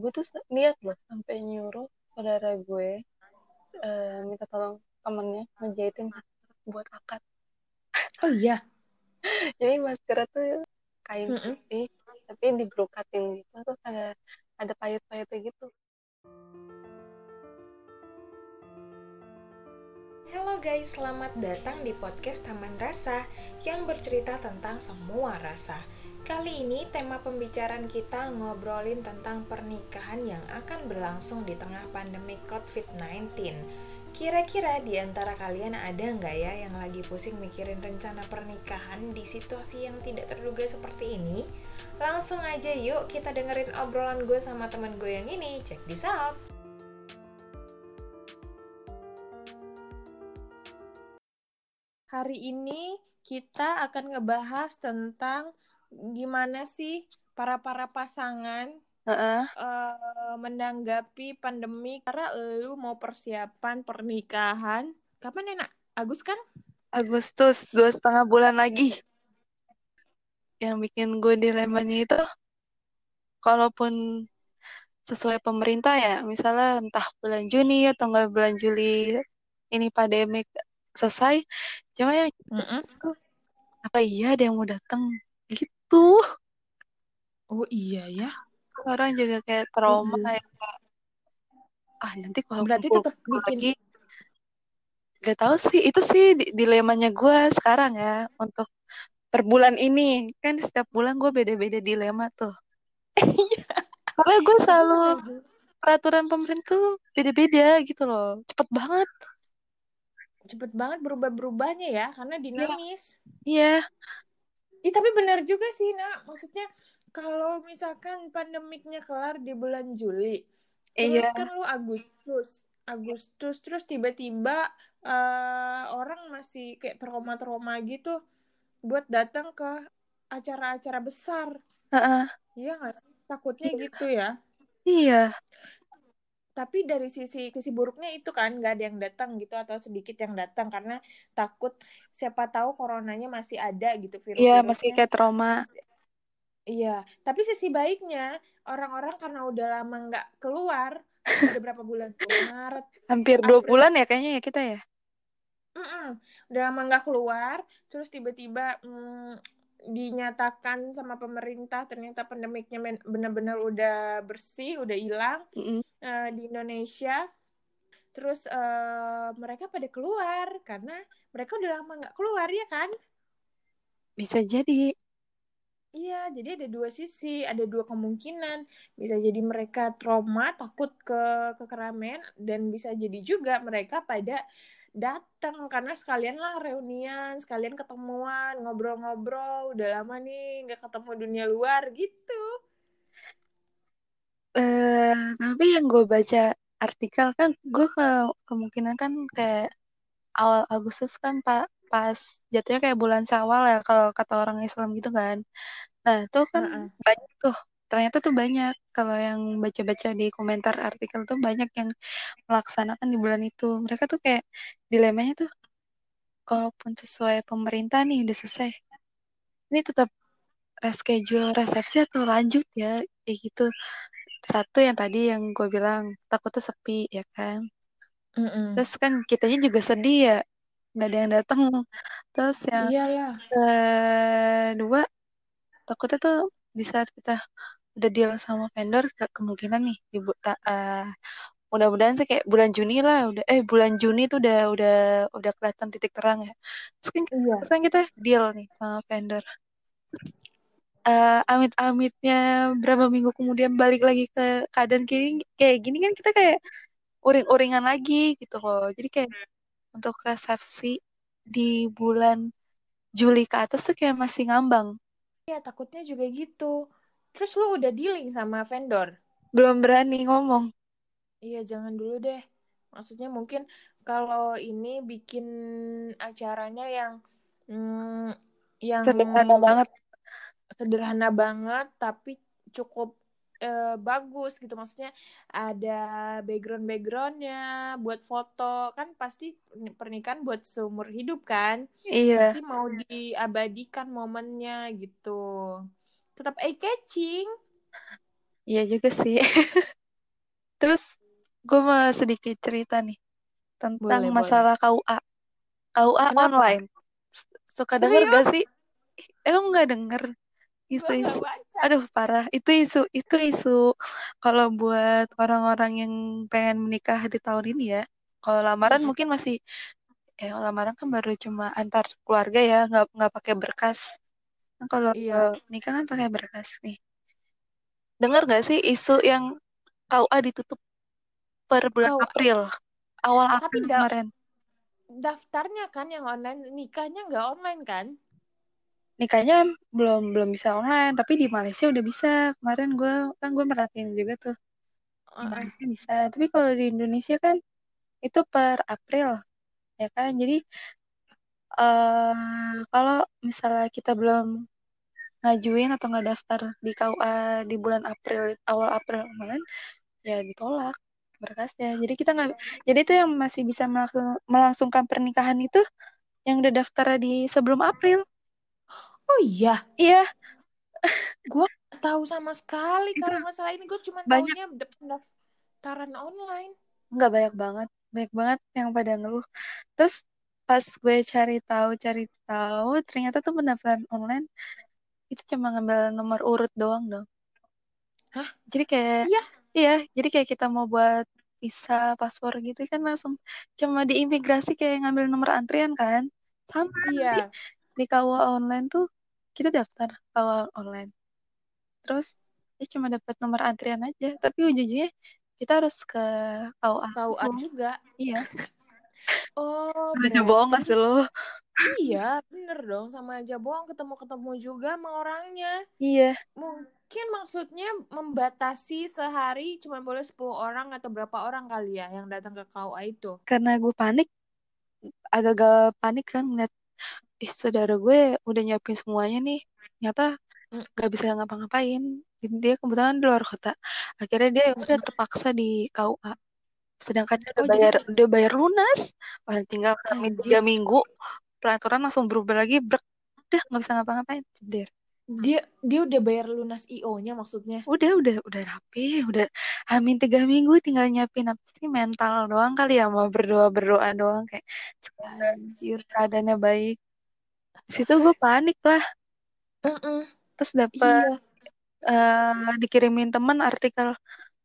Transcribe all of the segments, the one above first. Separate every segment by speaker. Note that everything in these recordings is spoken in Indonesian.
Speaker 1: gue tuh lihat loh sampai nyuruh saudara gue uh, minta tolong temennya ngejahitin buat akad
Speaker 2: oh iya
Speaker 1: jadi masker tuh kain mm -mm. putih tapi dibrokatin gitu terus ada ada payet-payetnya gitu
Speaker 2: Halo guys, selamat datang di podcast Taman Rasa yang bercerita tentang semua rasa. Kali ini tema pembicaraan kita ngobrolin tentang pernikahan yang akan berlangsung di tengah pandemi COVID-19. Kira-kira di antara kalian ada nggak ya yang lagi pusing mikirin rencana pernikahan di situasi yang tidak terduga seperti ini? Langsung aja yuk kita dengerin obrolan gue sama temen gue yang ini. Check this out! Hari ini kita akan ngebahas tentang gimana sih para para pasangan uh-uh. uh, menanggapi pandemi? Karena lu mau persiapan pernikahan kapan enak Agus kan?
Speaker 1: Agustus dua setengah bulan lagi. Yang bikin gue dilemanya itu kalaupun sesuai pemerintah ya misalnya entah bulan Juni atau enggak bulan Juli ini pandemik selesai cuma yang mm -mm. apa iya ada yang mau datang? Gitu
Speaker 2: oh iya ya
Speaker 1: orang juga kayak trauma iya. ya ah nanti kalau
Speaker 2: berarti tetap bikin lagi
Speaker 1: gak tahu sih itu sih dilemanya gue sekarang ya untuk per bulan ini kan setiap bulan gue beda-beda dilema tuh iya. karena gue selalu peraturan pemerintah beda-beda gitu loh cepet banget
Speaker 2: cepet banget berubah-berubahnya ya karena iya. dinamis
Speaker 1: iya
Speaker 2: yeah. Tapi benar juga sih nak. Maksudnya kalau misalkan pandemiknya kelar di bulan Juli terus yeah. kan lu Agustus Agustus terus tiba-tiba uh, orang masih kayak trauma-trauma gitu buat datang ke acara-acara besar. Iya nggak takutnya yeah. gitu ya.
Speaker 1: Iya
Speaker 2: tapi dari sisi sisi buruknya itu kan nggak ada yang datang gitu atau sedikit yang datang karena takut siapa tahu coronanya masih ada gitu virus
Speaker 1: iya masih kayak trauma.
Speaker 2: Iya tapi sisi baiknya orang-orang karena udah lama nggak keluar udah berapa bulan? Maret.
Speaker 1: Hampir dua bulan ya kayaknya ya kita ya?
Speaker 2: Mm-mm. udah lama nggak keluar terus tiba-tiba mm, dinyatakan sama pemerintah ternyata pandemiknya benar-benar udah bersih, udah hilang mm -hmm. uh, di Indonesia. Terus uh, mereka pada keluar karena mereka udah lama nggak keluar ya kan?
Speaker 1: Bisa jadi.
Speaker 2: Iya, jadi ada dua sisi, ada dua kemungkinan. Bisa jadi mereka trauma, takut ke ke keramaian, dan bisa jadi juga mereka pada datang karena sekalian lah reunian sekalian ketemuan ngobrol-ngobrol udah lama nih nggak ketemu dunia luar gitu
Speaker 1: uh, tapi yang gue baca artikel kan gue ke kemungkinan kan kayak awal Agustus kan pak pas jatuhnya kayak bulan Sawal ya kalau kata orang Islam gitu kan nah itu kan uh -uh. banyak tuh ternyata tuh banyak. Kalau yang baca-baca di komentar artikel tuh banyak yang melaksanakan di bulan itu. Mereka tuh kayak dilemanya tuh kalaupun sesuai pemerintah nih udah selesai. Ini tetap reschedule resepsi atau lanjut ya? Kayak gitu. Satu yang tadi yang gue bilang takutnya sepi ya kan?
Speaker 2: Mm -mm.
Speaker 1: terus kan kitanya juga sedih ya nggak ada yang datang terus yang
Speaker 2: Iyalah.
Speaker 1: kedua takutnya tuh di saat kita udah deal sama vendor ke kemungkinan nih di uh, mudah-mudahan sih kayak bulan Juni lah udah eh bulan Juni tuh udah udah udah kelihatan titik terang ya. Terus kan, iya. terus kan kita deal nih sama vendor. Uh, amit-amitnya berapa minggu kemudian balik lagi ke keadaan kiri kayak gini kan kita kayak uring-uringan lagi gitu loh. Jadi kayak untuk resepsi di bulan Juli ke atas tuh kayak masih ngambang.
Speaker 2: Ya takutnya juga gitu Terus lu udah dealing sama vendor?
Speaker 1: Belum berani ngomong.
Speaker 2: Iya, jangan dulu deh. Maksudnya mungkin kalau ini bikin acaranya yang hmm, yang
Speaker 1: sederhana banget.
Speaker 2: Sederhana banget tapi cukup uh, bagus gitu maksudnya ada background backgroundnya buat foto kan pasti pernikahan buat seumur hidup kan
Speaker 1: iya
Speaker 2: pasti mau diabadikan momennya gitu tetap eye catching
Speaker 1: Iya juga sih. Terus gue mau sedikit cerita nih tentang
Speaker 2: Boleh, boleh.
Speaker 1: masalah KUA. KUA
Speaker 2: Kenapa?
Speaker 1: online. Suka denger gak
Speaker 2: Serius?
Speaker 1: sih? Emang nggak denger isu-isu?
Speaker 2: baca.
Speaker 1: Aduh parah. Itu isu itu isu kalau buat orang-orang yang pengen menikah di tahun ini ya. Kalau lamaran
Speaker 2: Mm-mm.
Speaker 1: mungkin masih eh lamaran kan baru cuma antar keluarga ya, nggak nggak pakai berkas. Nah, kalau
Speaker 2: Iya.
Speaker 1: nikah kan pakai berkas nih. Dengar gak sih isu yang KUA ditutup per bulan
Speaker 2: Kau
Speaker 1: April, awal
Speaker 2: tapi
Speaker 1: April
Speaker 2: da
Speaker 1: kemarin.
Speaker 2: daftarnya kan yang online, nikahnya nggak online kan?
Speaker 1: Nikahnya belum belum bisa online, tapi di Malaysia udah bisa. Kemarin gue kan gue merhatiin juga tuh di. Malaysia bisa. Tapi kalau di Indonesia kan itu per April, ya kan? Jadi eh kalau misalnya kita belum ngajuin atau nggak daftar di KUA di bulan April awal April kemarin, ya ditolak berkasnya. Jadi kita nggak, jadi itu yang masih bisa melangsung- melangsungkan pernikahan itu yang udah daftar di sebelum April.
Speaker 2: Oh iya,
Speaker 1: Iya,
Speaker 2: gue tahu sama sekali
Speaker 1: itu
Speaker 2: kalau masalah ini. Gue cuma
Speaker 1: banyak
Speaker 2: taunya da- pendaftaran online.
Speaker 1: nggak banyak banget, banyak banget yang pada ngeluh. Terus pas gue cari tahu cari tahu ternyata tuh pendaftaran online itu cuma ngambil nomor urut doang dong.
Speaker 2: Hah?
Speaker 1: Jadi kayak
Speaker 2: Iya.
Speaker 1: iya, jadi kayak kita mau buat visa, paspor gitu kan langsung cuma di imigrasi kayak ngambil nomor antrian kan. Sama
Speaker 2: Iya.
Speaker 1: nanti di KUA online tuh kita daftar KUA online. Terus ya cuma dapat nomor antrian aja, tapi ujung-ujungnya kita harus ke KUA
Speaker 2: KUA juga.
Speaker 1: Iya.
Speaker 2: Oh,
Speaker 1: aja bohong gak
Speaker 2: berarti
Speaker 1: sih lo?
Speaker 2: iya, bener dong. Sama aja bohong ketemu-ketemu juga sama orangnya.
Speaker 1: Iya.
Speaker 2: Mungkin maksudnya membatasi sehari cuma boleh 10 orang atau berapa orang kali ya yang datang ke KUA itu.
Speaker 1: Karena gue panik, agak-agak panik kan ngeliat, ih saudara gue udah nyiapin semuanya nih. Ternyata
Speaker 2: Mm.
Speaker 1: gak bisa ngapa-ngapain. Dia kebetulan di luar kota. Akhirnya dia ya udah terpaksa di KUA. Sedangkan dia udah
Speaker 2: Oh, jadi
Speaker 1: bayar, udah bayar lunas. Orang tinggal kami tiga minggu, peraturan langsung berubah lagi, brek. Udah gak bisa ngapa-ngapain. Ceder.
Speaker 2: Dia dia udah bayar lunas IO-nya maksudnya.
Speaker 1: Udah, udah, udah rapi, udah hamin tiga minggu tinggal nyiapin apa sih mental doang kali ya mau berdoa berdoa doang kayak
Speaker 2: Anjir.
Speaker 1: keadaannya baik. Di situ gue panik lah,
Speaker 2: Mm-mm.
Speaker 1: terus dapet
Speaker 2: Iya.
Speaker 1: eh, dikirimin teman artikel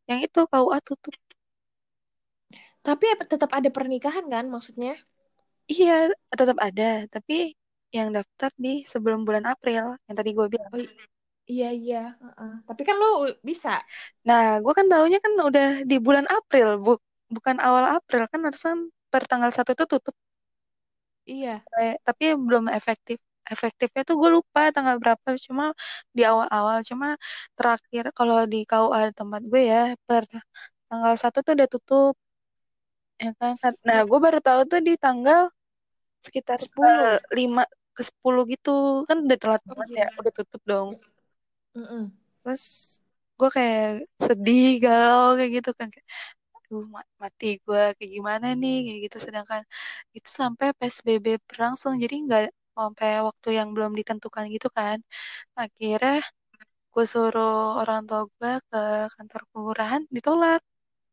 Speaker 1: yang itu KUA tutup.
Speaker 2: Tapi tetap ada pernikahan kan maksudnya?
Speaker 1: Iya, tetap ada, tapi yang daftar di sebelum bulan April yang tadi gue bilang.
Speaker 2: Oh, iya iya. Uh-uh. Tapi kan lo bisa.
Speaker 1: Nah, gue kan taunya kan udah di bulan April, bu bukan awal April kan harusnya per tanggal satu itu tutup.
Speaker 2: Iya.
Speaker 1: Kayak- tapi belum efektif. Efektifnya tuh gue lupa tanggal berapa, cuma di awal-awal. Cuma terakhir kalau di KUA tempat gue ya per tanggal satu tuh udah tutup. Ya kan? Nah, gue baru tahu tuh di tanggal sekitar
Speaker 2: 10.
Speaker 1: eh, 5 ke 10 gitu. Kan udah telat
Speaker 2: Oh,
Speaker 1: banget
Speaker 2: iya.
Speaker 1: ya, udah tutup dong.
Speaker 2: Mm-mm.
Speaker 1: Terus gue kayak sedih galau kayak gitu kan kayak aduh ma- mati gue kayak gimana nih kayak gitu sedangkan itu sampai PSBB berlangsung jadi nggak sampai waktu yang belum ditentukan gitu kan akhirnya gue suruh orang tua gue ke kantor kelurahan ditolak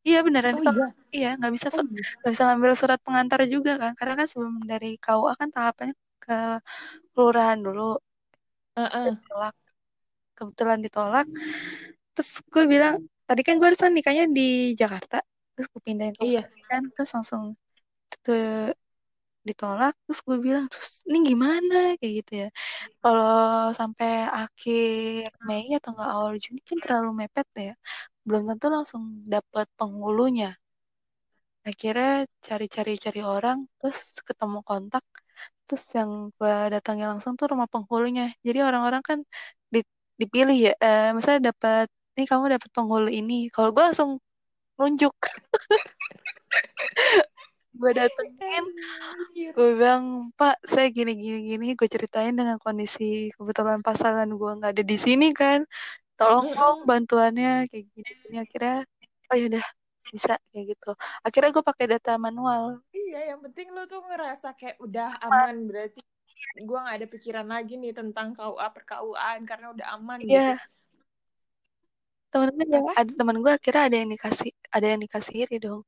Speaker 1: iya beneran
Speaker 2: Oh iya.
Speaker 1: iya nggak bisa
Speaker 2: Oh iya.
Speaker 1: bisa ngambil surat pengantar juga kan karena kan sebelum dari KUA kan tahapannya ke kelurahan dulu
Speaker 2: Uh-uh.
Speaker 1: ditolak kebetulan ditolak terus gue bilang tadi kan gue harusnya nikahnya di Jakarta terus gue pindahin ke
Speaker 2: Iya.
Speaker 1: Kan terus langsung tuh ditolak terus gue bilang terus ini gimana? Kayak gitu ya. Kalau sampai akhir Mei atau enggak awal Juni kan terlalu mepet ya. Belum tentu langsung dapat penghulunya. Akhirnya cari-cari cari orang terus ketemu kontak terus yang gue datangnya langsung tuh rumah penghulunya. Jadi orang-orang kan di- dipilih ya eh, misalnya dapat ini kamu dapat penghulu ini. Kalau gue langsung nunjuk gue datengin. Gue bilang pak saya gini gini gini. Gue ceritain dengan kondisi kebetulan pasangan gue nggak ada di sini kan. Tolong dong bantuannya kayak gini gini akhirnya oh ya udah bisa kayak gitu. Akhirnya gue pakai data manual.
Speaker 2: Iya, yang penting lu tuh ngerasa kayak udah aman. Berarti gua nggak ada pikiran lagi nih tentang KUA per KUA karena udah aman
Speaker 1: Iya.
Speaker 2: gitu.
Speaker 1: gue ya, ada temen gue akhirnya ada yang dikasih ada yang dikasih iri dong.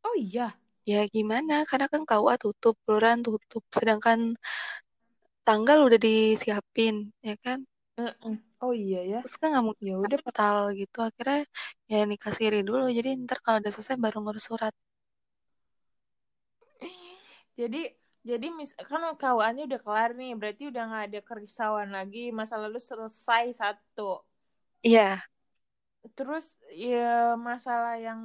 Speaker 2: Oh iya.
Speaker 1: Ya gimana? Karena kan KUA tutup kelurahan tutup. Sedangkan tanggal udah disiapin ya kan.
Speaker 2: Oh iya ya.
Speaker 1: terus kan nggak mungkin
Speaker 2: Ya udah.
Speaker 1: batal gitu. Akhirnya ya nikah siri dulu. Jadi ntar kalau udah selesai baru ngurus surat.
Speaker 2: Jadi jadi mis kan kawannya udah kelar nih, berarti udah nggak ada kerisauan lagi, masa lalu selesai satu.
Speaker 1: iya.
Speaker 2: Terus ya masalah yang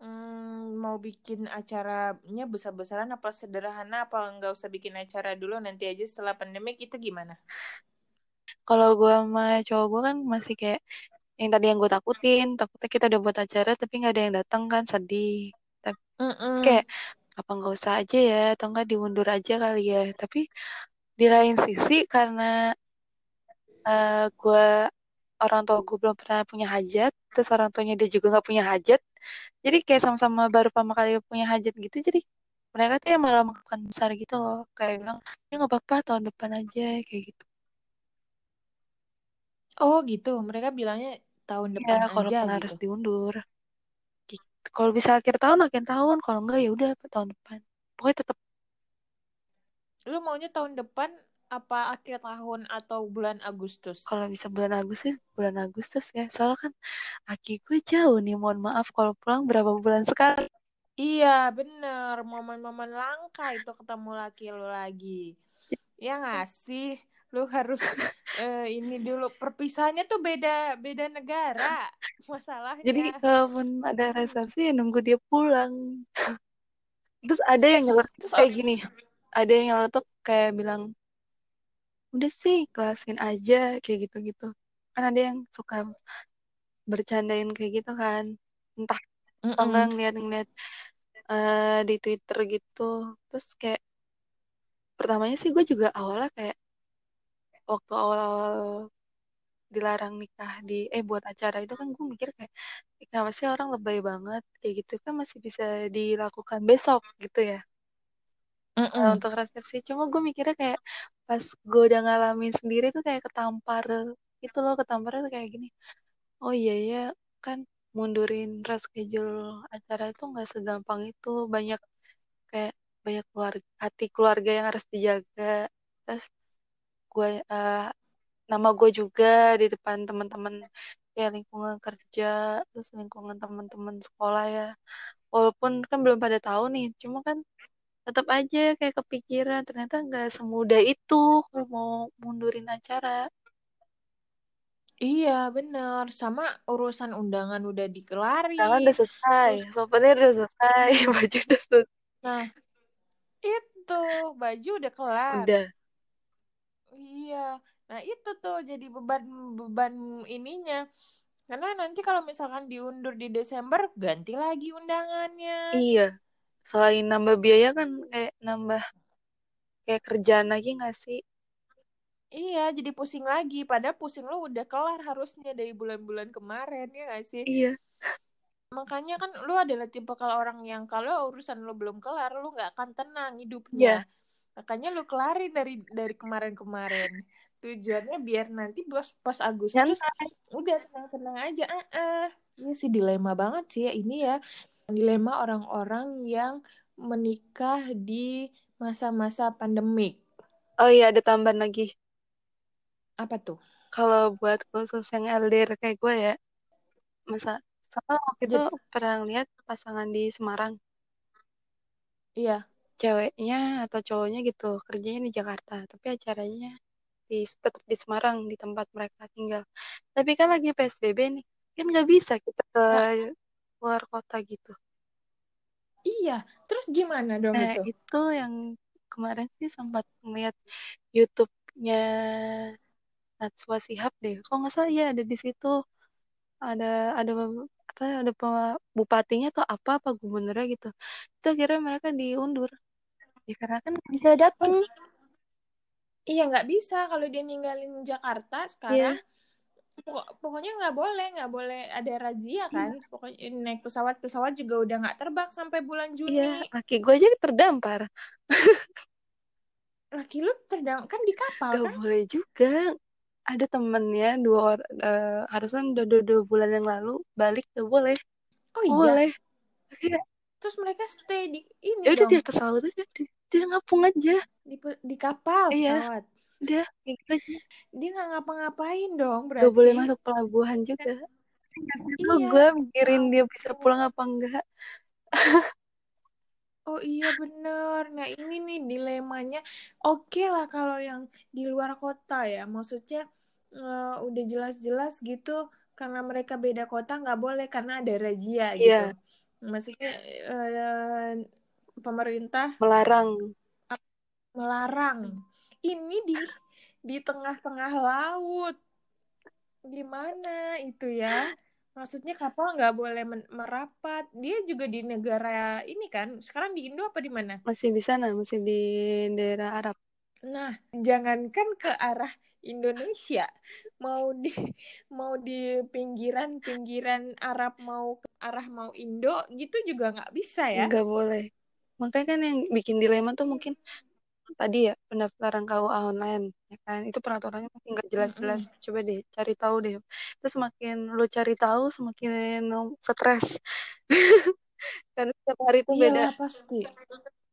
Speaker 2: hmm, mau bikin acaranya besar-besaran apa sederhana apa nggak usah bikin acara dulu nanti aja setelah pandemi kita gimana?
Speaker 1: kalau gue sama cowok gue kan masih kayak yang tadi yang gue takutin takutnya kita udah buat acara tapi nggak ada yang datang kan sedih tapi
Speaker 2: Mm-mm.
Speaker 1: kayak apa nggak usah aja ya atau nggak diundur aja kali ya tapi di lain sisi karena uh, gue orang tua gue belum pernah punya hajat terus orang tuanya dia juga nggak punya hajat jadi kayak sama-sama baru pertama kali punya hajat gitu jadi mereka tuh yang malah melakukan besar gitu loh. Kayak bilang ya nggak apa-apa tahun depan aja kayak gitu.
Speaker 2: Oh gitu, mereka bilangnya tahun
Speaker 1: ya
Speaker 2: depan
Speaker 1: kalau
Speaker 2: aja gitu.
Speaker 1: harus diundur. Gitu. kalau bisa akhir tahun akhir tahun. Kalau enggak ya udah tahun depan. Pokoknya tetap
Speaker 2: Lu maunya tahun depan apa akhir tahun atau bulan Agustus?
Speaker 1: kalau bisa bulan Agustus bulan Agustus ya soalnya kan aki gue jauh nih mohon maaf kalau pulang berapa bulan sekali
Speaker 2: Iya, bener. Momen-momen langka itu ketemu laki lu lagi. Ya nggak sih? Lu harus uh, ini dulu perpisahannya tuh beda beda negara masalahnya.
Speaker 1: jadi kalaupun ada resepsi ya nunggu dia pulang terus ada yang nyeletuk kayak gini ada yang nyeletuk kayak bilang udah sih kelasin aja kayak gitu-gitu. Kan ada yang suka bercandain kayak gitu kan. Entah atau enggak ngeliat-ngeliat uh, di Twitter gitu. Terus kayak pertamanya sih gue juga awalnya kayak waktu awal-awal dilarang nikah di eh buat acara itu kan gue mikir kayak kenapa sih orang lebay banget? Kayak gitu kan masih bisa dilakukan besok gitu ya
Speaker 2: Mm-mm.
Speaker 1: uh, untuk resepsi cuma gue mikirnya kayak pas gue udah ngalamin sendiri tuh kayak ketampar itu loh ketamparnya tuh kayak gini. Oh iya ya kan mundurin reschedule acara itu nggak segampang itu. Banyak kayak banyak keluarga hati keluarga yang harus dijaga. Terus gue uh, nama gue juga di depan teman-teman ya lingkungan kerja terus lingkungan teman-teman sekolah ya. Walaupun kan belum pada tahu nih cuma kan tetap aja kayak kepikiran ternyata nggak semudah itu kalau mau mundurin acara
Speaker 2: Iya bener sama urusan undangan udah dikelarin.
Speaker 1: Undangan udah selesai,
Speaker 2: Terus,
Speaker 1: souvenir udah selesai, baju udah selesai.
Speaker 2: nah itu baju udah kelar.
Speaker 1: Udah.
Speaker 2: Iya, nah itu tuh jadi beban beban ininya. Karena nanti kalau misalkan diundur di Desember, ganti lagi undangannya.
Speaker 1: Iya. Selain nambah biaya kan kayak nambah kayak kerjaan lagi gak sih?
Speaker 2: Iya, jadi pusing lagi. Padahal pusing lo udah kelar harusnya dari bulan-bulan kemarin, ya gak sih?
Speaker 1: Iya.
Speaker 2: Makanya kan lo adalah tipe kalau orang yang kalau urusan lo belum kelar, lo gak akan tenang hidupnya. Makanya lo kelarin dari dari kemarin-kemarin. Tujuannya biar nanti pas, pas Agustus
Speaker 1: Nyantai.
Speaker 2: udah tenang-tenang aja. Ah, ah. Ini sih dilema banget sih ya ini ya. Dilema orang-orang yang menikah di masa-masa pandemik.
Speaker 1: Oh iya, ada tambahan lagi.
Speaker 2: Apa tuh?
Speaker 1: Kalau buat khusus yang LDR kayak gue ya, masa soalnya waktu itu
Speaker 2: Jadi-
Speaker 1: pernah lihat pasangan di Semarang,
Speaker 2: Iya.
Speaker 1: ceweknya atau cowoknya gitu kerjanya di Jakarta, tapi acaranya di tetap di Semarang di tempat mereka tinggal. Tapi kan lagi PSBB nih, kan nggak bisa kita ke luar kota gitu.
Speaker 2: Iya, terus gimana dong
Speaker 1: Nah,
Speaker 2: itu?
Speaker 1: itu yang kemarin sih sempat ngeliat YouTube-nya Natswa Shihab deh. Kalau nggak salah ya ada di situ. Ada ada apa ada bupatinya atau apa apa gubernurnya gitu. Itu akhirnya mereka diundur. Ya karena kan nggak bisa datang.
Speaker 2: Iya nggak bisa kalau dia ninggalin Jakarta
Speaker 1: Iya.
Speaker 2: sekarang. Pokok- pokoknya nggak boleh, nggak boleh ada razia kan. Pokoknya naik pesawat pesawat juga udah nggak terbang sampai bulan Juni.
Speaker 1: Iya, laki gue aja terdampar.
Speaker 2: Laki lu terdam kan di kapal
Speaker 1: Gak
Speaker 2: kan?
Speaker 1: boleh juga. ada temennya dua orang uh, harusnya udah dua, dua bulan yang lalu balik gak boleh
Speaker 2: oh iya
Speaker 1: boleh
Speaker 2: kayak terus mereka stay di ini
Speaker 1: ya udah di atas laut aja di, dia ngapung aja
Speaker 2: di, di kapal
Speaker 1: iya. Dia kayak gitu aja
Speaker 2: dia nggak ngapa-ngapain dong berarti
Speaker 1: gak boleh masuk pelabuhan juga iya. gue mikirin dia bisa pulang apa enggak
Speaker 2: Oh iya bener. Nah ini nih dilemanya. Oke okay lah kalau yang di luar kota ya. Maksudnya uh, udah jelas-jelas gitu. Karena mereka beda kota nggak boleh karena ada razia yeah. gitu. Maksudnya uh, pemerintah
Speaker 1: melarang.
Speaker 2: Melarang. Ini di di tengah-tengah laut. Gimana itu ya? maksudnya kapal nggak boleh merapat. Dia juga di negara ini kan? Sekarang di Indo apa di mana?
Speaker 1: Masih di sana masih di daerah Arab.
Speaker 2: Nah jangankan ke arah Indonesia mau di mau di pinggiran pinggiran Arab mau ke arah mau Indo gitu juga nggak bisa ya?
Speaker 1: Nggak boleh. Makanya kan yang bikin dilema tuh mungkin tadi ya pendaftaran KUA online ya kan? Itu peraturannya masih nggak jelas-jelas. Mm -hmm. coba deh cari tahu deh. Terus semakin lu cari tahu semakin stres. Karena setiap hari itu beda.
Speaker 2: Pasti.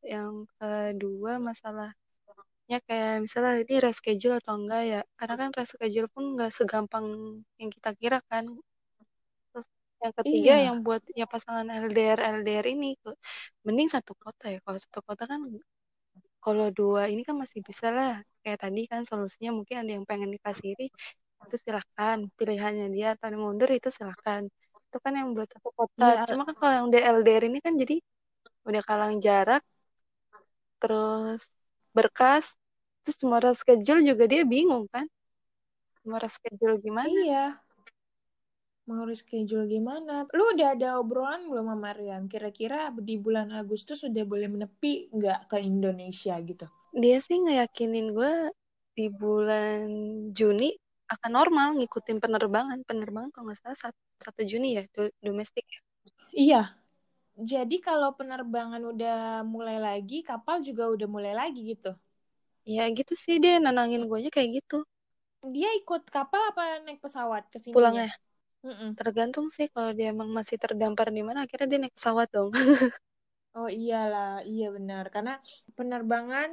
Speaker 1: Yang kedua masalahnya kayak misalnya ini reschedule atau enggak ya karena kan reschedule pun nggak segampang yang kita kira kan. Terus yang ketiga iya. yang buat ya pasangan LDR LDR ini mending satu kota ya. Kalau satu kota kan kalau dua ini kan masih bisa lah. Kayak tadi kan solusinya mungkin ada yang pengen dikasiri itu silahkan pilihannya dia atau mundur itu silahkan itu kan yang buat satu kota. Ya. cuma kan kalau yang DLDR ini kan jadi udah kalang jarak terus berkas terus semua schedule juga dia bingung kan. Semua schedule gimana?
Speaker 2: Iya mau reschedule gimana? Lu udah ada obrolan belum sama Marian? Kira-kira di bulan Agustus sudah boleh menepi nggak ke Indonesia gitu?
Speaker 1: Dia sih ngeyakinin gue di bulan Juni akan normal ngikutin penerbangan. Penerbangan kalau nggak salah satu Juni ya, do domestik ya.
Speaker 2: Iya. Jadi kalau penerbangan udah mulai lagi, kapal juga udah mulai lagi gitu?
Speaker 1: Ya gitu sih dia nanangin gue kayak gitu.
Speaker 2: Dia ikut kapal apa naik pesawat ke sini?
Speaker 1: Pulangnya. Mm-mm. Tergantung sih kalau dia emang masih terdampar di mana akhirnya dia naik pesawat dong.
Speaker 2: oh iyalah, iya benar. Karena penerbangan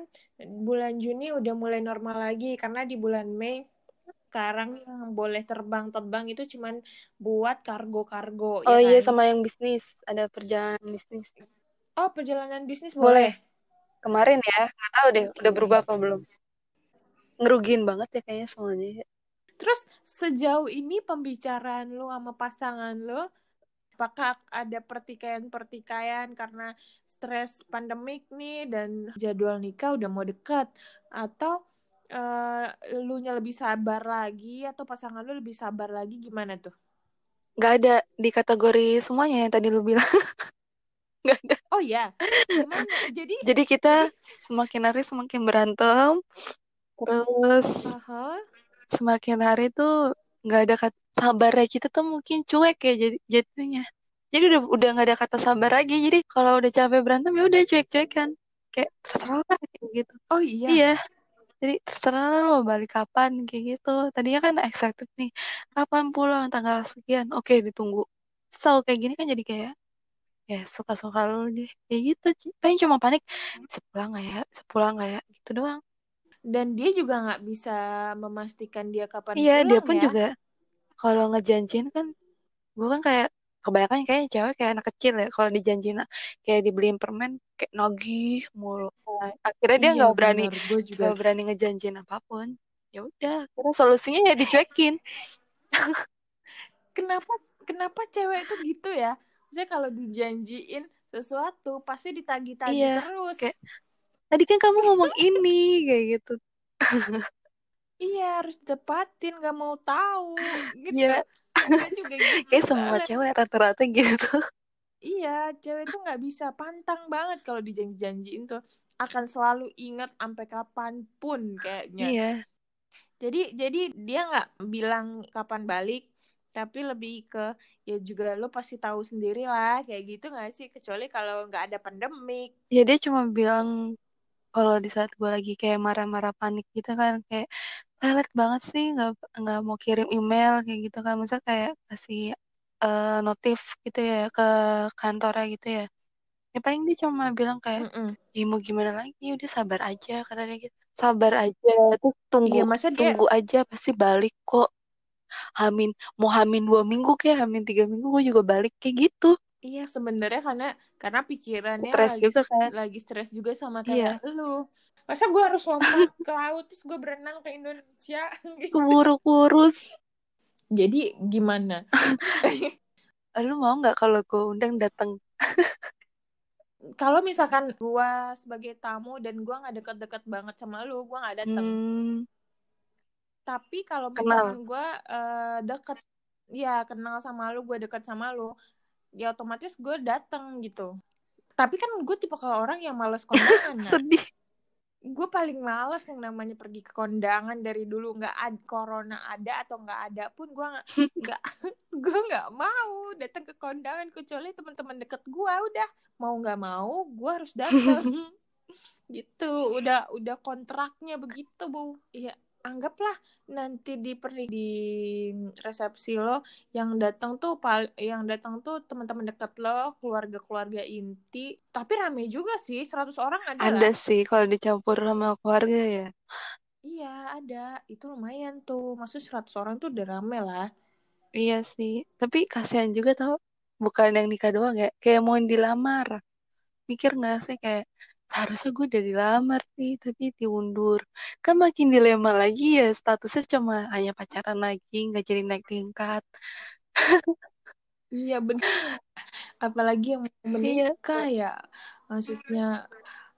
Speaker 2: bulan Juni udah mulai normal lagi karena di bulan Mei sekarang yang boleh terbang-terbang itu cuman buat kargo-kargo.
Speaker 1: Ya oh ya iya kan? sama yang bisnis, ada perjalanan bisnis.
Speaker 2: Oh perjalanan bisnis boleh. boleh.
Speaker 1: Kemarin ya, nggak tahu deh, udah berubah apa belum. Ngerugin banget ya kayaknya semuanya.
Speaker 2: Terus sejauh ini pembicaraan lu sama pasangan lu apakah ada pertikaian-pertikaian karena stres pandemik nih dan jadwal nikah udah mau dekat atau uh, lu nya lebih sabar lagi atau pasangan lu lebih sabar lagi gimana tuh?
Speaker 1: Gak ada di kategori semuanya yang tadi lu bilang.
Speaker 2: Gak ada. Oh ya, gimana? Jadi
Speaker 1: jadi kita semakin hari semakin berantem, terus uh -huh semakin hari tuh nggak ada kata sabarnya kita tuh mungkin cuek ya jadi jatuhnya. Jadi udah udah nggak ada kata sabar lagi. Jadi kalau udah capek berantem ya udah cuek-cuek kan kayak terserah lah kayak gitu.
Speaker 2: Oh iya.
Speaker 1: Iya. Jadi terserah lo balik kapan kayak gitu. Tadinya kan excited nih kapan pulang? Tanggal sekian. Oke ditunggu. So kayak gini kan jadi kayak ya suka-suka lo deh. Kayak gitu pengen cuma panik sepulang nggak ya? Sepulang nggak ya? Gitu doang
Speaker 2: dan dia juga nggak bisa memastikan dia kapan
Speaker 1: iya
Speaker 2: pulang,
Speaker 1: dia pun
Speaker 2: ya?
Speaker 1: juga kalau ngejanjin kan gue kan kayak kebanyakan kayaknya cewek kayak anak kecil ya kalau dijanjin kayak dibeliin permen kayak nagih mulu. Nah, akhirnya dia nggak iya, berani nggak berani ngejanjin apa pun. Ya udah karena solusinya ya dicuekin.
Speaker 2: Kenapa kenapa cewek itu gitu ya? Saya kalau dijanjiin sesuatu pasti ditagi-tagi iya, terus.
Speaker 1: kayak tadi kan kamu ngomong ini kayak gitu.
Speaker 2: Iya harus tepatin gak mau tahu gitu
Speaker 1: ya. juga gitu kayak semua cewek rata-rata gitu.
Speaker 2: Iya cewek tuh nggak bisa pantang banget kalau dijanji-janjiin tuh. Akan selalu ingat sampai kapan pun kayaknya.
Speaker 1: Iya.
Speaker 2: Jadi jadi dia nggak bilang kapan balik tapi lebih ke ya juga lo pasti tahu sendiri lah kayak gitu nggak sih? Kecuali kalau nggak ada pandemik.
Speaker 1: Ya dia cuma bilang kalau di saat gue lagi kayak marah-marah panik gitu kan kayak telat banget sih nggak nggak mau kirim email kayak gitu kan. Masa kayak kasih uh, notif gitu ya ke kantornya gitu ya. Ya paling dia cuma bilang kayak
Speaker 2: mm -mm.
Speaker 1: ya mau gimana lagi? Udah sabar aja kata dia gitu. Sabar aja terus tunggu
Speaker 2: iya, masa dia...
Speaker 1: tunggu aja pasti balik kok. Hamin mau hamin dua minggu kayak hamin tiga minggu gue juga balik kayak gitu
Speaker 2: iya sebenarnya karena karena pikirannya
Speaker 1: stres
Speaker 2: lagi
Speaker 1: juga kan?
Speaker 2: lagi stres juga sama
Speaker 1: iya.
Speaker 2: kayak lu. Masa gue harus lompat ke laut terus gue berenang ke Indonesia?
Speaker 1: Gitu. keburu kurus
Speaker 2: jadi gimana?
Speaker 1: Lu mau nggak kalau gue undang datang
Speaker 2: kalau misalkan gue sebagai tamu dan gue nggak deket-deket banget sama lu gue nggak datang hmm. tapi kalau misalkan gue uh, deket ya kenal sama lu gue deket sama lu ya otomatis gue datang gitu. Tapi kan gue tipe kalau orang yang males kondangan
Speaker 1: sedih.
Speaker 2: Gue paling males yang namanya pergi ke kondangan dari dulu. Nggak ada corona ada atau nggak ada pun gue nggak gue nggak mau datang ke kondangan kecuali teman-teman deket gue. Udah mau nggak mau gue harus datang gitu udah udah kontraknya begitu bu. Iya anggaplah nanti di perni di resepsi lo yang datang tuh pal yang datang tuh teman-teman dekat lo keluarga-keluarga inti. Tapi rame juga sih 100 orang ada
Speaker 1: ada lah. sih kalau dicampur sama keluarga ya.
Speaker 2: Iya ada. Itu lumayan tuh. Maksud 100 orang tuh udah rame lah.
Speaker 1: Iya sih. Tapi kasihan juga tau bukan yang nikah doang ya. Kayak mau dilamar. Mikir nggak sih kayak harusnya gue udah dilamar nih tapi diundur. Kan makin dilema lagi ya statusnya cuma hanya pacaran lagi nggak jadi naik tingkat.
Speaker 2: Iya benar apalagi yang mau iya. menikah iya. ya. Maksudnya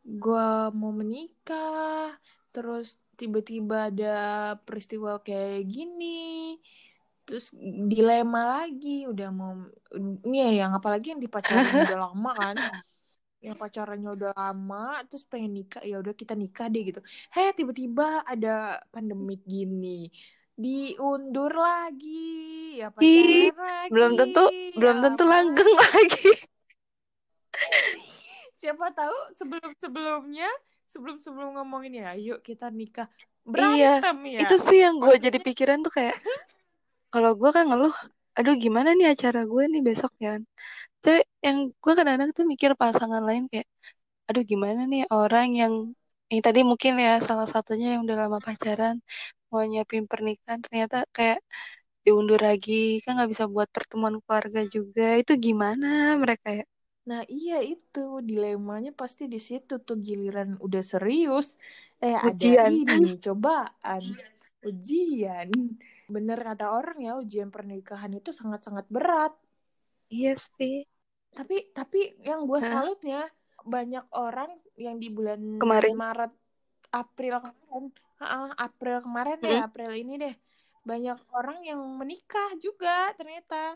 Speaker 2: gue mau menikah terus tiba-tiba ada peristiwa kayak gini terus dilema lagi. Udah mau ini ya yang apalagi yang dipacarin udah lama kan yang pacarannya udah lama terus pengen nikah ya udah kita nikah deh gitu. Heh tiba-tiba ada pandemik gini diundur lagi ya pacaran lagi.
Speaker 1: belum tentu ya belum tentu langgeng lagi.
Speaker 2: Siapa tahu sebelum sebelumnya sebelum sebelum ngomongin ya yuk kita nikah.
Speaker 1: Berantem iya, ya? itu sih yang gue jadi pikiran tuh kayak kalau gue kan ngeluh aduh gimana nih acara gue nih besok ya? Cewek yang gue kadang-kadang tuh mikir pasangan lain kayak aduh gimana nih orang yang yang tadi mungkin ya salah satunya yang udah lama pacaran mau nyiapin pernikahan ternyata kayak diundur lagi kan nggak bisa buat pertemuan keluarga juga. Itu gimana mereka ya?
Speaker 2: Nah iya itu dilemanya pasti di situ tuh giliran udah serius. Eh ujian. ada ini cobaan. Ujian. Bener kata orang ya ujian pernikahan itu sangat-sangat berat.
Speaker 1: Iya sih
Speaker 2: tapi tapi yang gue salutnya banyak orang yang di bulan
Speaker 1: kemarin.
Speaker 2: Maret April kemarin uh, April kemarin hmm. ya April ini deh banyak orang yang menikah juga ternyata.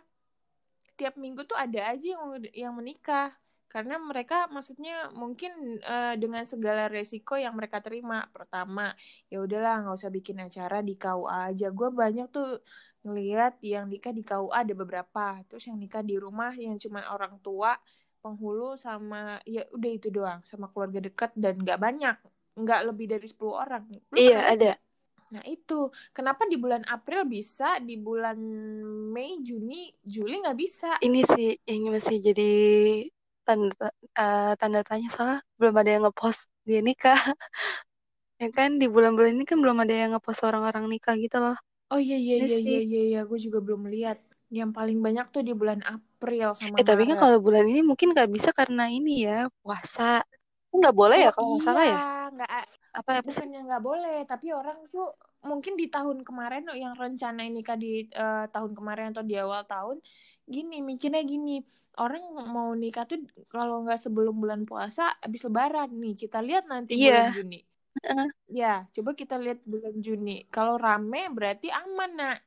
Speaker 2: Tiap minggu tuh ada aja yang yang menikah karena mereka maksudnya mungkin uh, dengan segala resiko yang mereka terima. Pertama ya udahlah nggak usah bikin acara di KUA aja. Gue banyak tuh ngelihat yang nikah di KUA ada beberapa. Terus yang nikah di rumah yang cuma orang tua penghulu sama ya udah itu doang. Sama keluarga dekat dan nggak banyak. Nggak lebih dari 10 orang.
Speaker 1: Lu iya ada.
Speaker 2: Nah itu. Kenapa di bulan April bisa, di bulan Mei, Juni, Juli nggak bisa?
Speaker 1: Ini sih ini masih jadi tanda uh, tanda tanya soalnya belum ada yang ngepost dia nikah. Ya kan di bulan-bulan ini kan belum ada yang ngepost orang-orang nikah gitu loh.
Speaker 2: Oh iya iya iya iya iya ya. gue juga belum lihat. Yang paling banyak tuh di bulan April sama
Speaker 1: eh tapi kan kalau bulan ini mungkin nggak bisa karena ini ya puasa. Nggak boleh ya oh, ya kalau nggak iya, salah ya?
Speaker 2: Nggak apa apa sih? nggak boleh tapi orang tuh mungkin di tahun kemarin yang rencana nikah di uh, tahun kemarin atau di awal tahun gini mikirnya gini orang mau nikah tuh kalau nggak sebelum bulan puasa habis lebaran nih. Kita lihat nanti yeah. bulan Juni. Uh. ya coba kita lihat bulan Juni. Kalau rame berarti aman nak.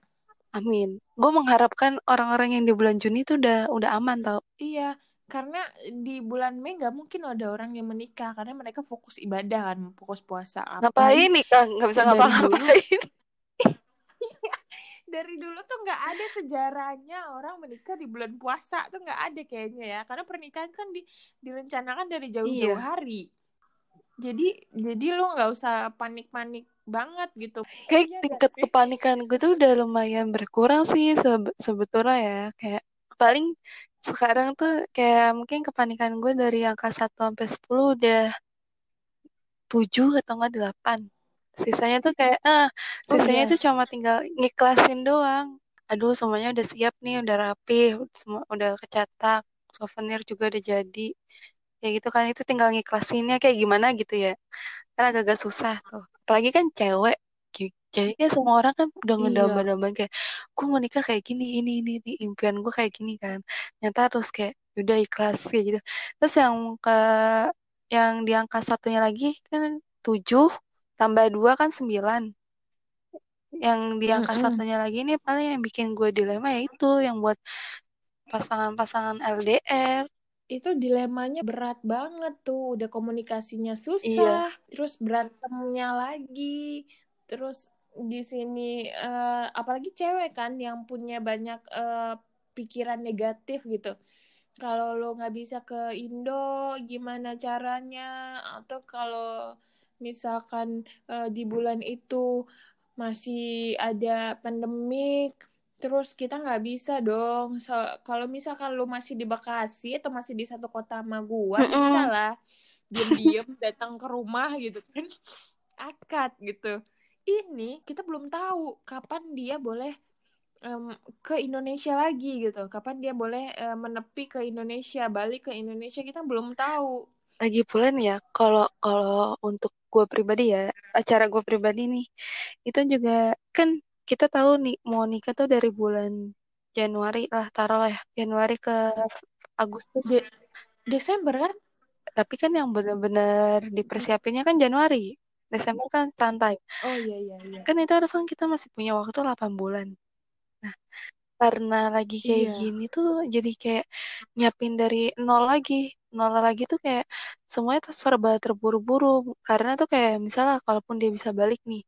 Speaker 1: Amin. Gue mengharapkan orang-orang yang di bulan Juni itu udah udah aman tau.
Speaker 2: Iya karena di bulan Mei nggak mungkin ada orang yang menikah karena mereka fokus ibadah kan fokus puasa.
Speaker 1: Ngapain nikah? Nggak bisa ngapa-ngapain
Speaker 2: dari dulu tuh nggak ada sejarahnya orang menikah di bulan puasa tuh nggak ada kayaknya ya. Karena pernikahan kan di direncanakan dari jauh-jauh iya. hari. Jadi jadi lo nggak usah panik-panik banget gitu.
Speaker 1: Kayak
Speaker 2: iya
Speaker 1: tingkat kepanikan gue tuh udah lumayan berkurang sih sebe sebetulnya ya. Kayak paling sekarang tuh kayak mungkin kepanikan gue dari angka 1 sampai 10 udah 7 atau enggak 8 sisanya tuh kayak ah
Speaker 2: oh
Speaker 1: sisanya
Speaker 2: iya.
Speaker 1: tuh cuma tinggal ngiklasin doang. Aduh semuanya udah siap nih udah rapi semua udah kecetak souvenir juga udah jadi. Kayak gitu kan itu tinggal ngiklasinnya kayak gimana gitu ya. Kan agak-agak susah tuh. Apalagi kan cewek kayaknya semua orang kan udah
Speaker 2: iya.
Speaker 1: ngedamba-dambain kayak gue mau nikah kayak gini ini ini ini impian gue kayak gini kan. Nyata terus kayak udah ikhlas kayak gitu. Terus yang ke yang di angka satunya lagi kan tujuh tambah dua kan sembilan. Yang di angka satunya lagi ini paling yang bikin gue dilema ya itu yang buat pasangan-pasangan LDR
Speaker 2: itu dilemanya berat banget tuh udah komunikasinya
Speaker 1: iya.
Speaker 2: susah terus berantemnya lagi terus di sini eh, apalagi cewek kan yang punya banyak eh, pikiran negatif gitu. Kalau lo nggak bisa ke Indo gimana caranya? Atau kalau misalkan eh, di bulan itu masih ada pandemik terus kita nggak bisa dong. So, kalau misalkan lu masih di Bekasi atau masih di satu kota sama gua bisa
Speaker 1: Mm-mm.
Speaker 2: lah diem-diem datang ke rumah gitu kan. Akad gitu. Ini kita belum tahu kapan dia boleh em, ke Indonesia lagi gitu. Kapan dia boleh eh, menepi ke Indonesia balik ke Indonesia kita belum tahu
Speaker 1: lagi pula nih ya kalau kalau untuk gue pribadi ya acara gue pribadi nih itu juga kan kita tahu nih mau nikah tuh dari bulan Januari lah taruh lah ya Januari ke Agustus.
Speaker 2: De Desember kan?
Speaker 1: Tapi kan yang benar-benar dipersiapinnya kan Januari Desember kan santai.
Speaker 2: Oh iya iya iya.
Speaker 1: Kan itu harus kan kita masih punya waktu 8 bulan. Nah karena lagi kayak
Speaker 2: iya.
Speaker 1: gini tuh jadi kayak nyiapin dari nol lagi. Nol lagi tuh kayak semuanya tuh serba terburu-buru. Karena tuh kayak misalnya kalaupun dia bisa balik nih